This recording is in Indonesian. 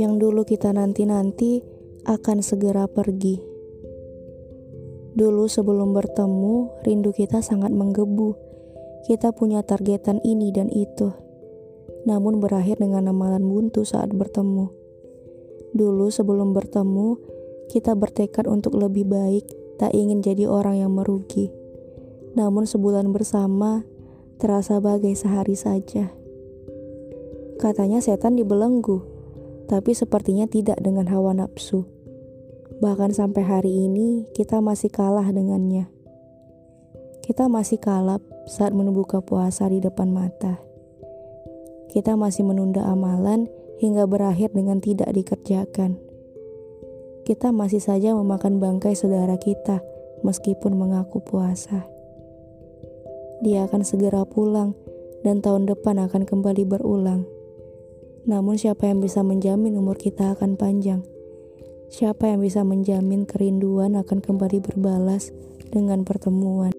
Yang dulu kita nanti-nanti akan segera pergi. Dulu sebelum bertemu, rindu kita sangat menggebu. Kita punya targetan ini dan itu. Namun berakhir dengan amalan buntu saat bertemu. Dulu sebelum bertemu, kita bertekad untuk lebih baik, tak ingin jadi orang yang merugi. Namun sebulan bersama, terasa bagai sehari saja. Katanya setan dibelenggu, tapi sepertinya tidak dengan hawa nafsu. Bahkan sampai hari ini, kita masih kalah dengannya. Kita masih kalap saat menunggu puasa di depan mata. Kita masih menunda amalan hingga berakhir dengan tidak dikerjakan. Kita masih saja memakan bangkai saudara kita meskipun mengaku puasa. Dia akan segera pulang dan tahun depan akan kembali berulang. Namun siapa yang bisa menjamin umur kita akan panjang? Siapa yang bisa menjamin kerinduan akan kembali berbalas dengan pertemuan?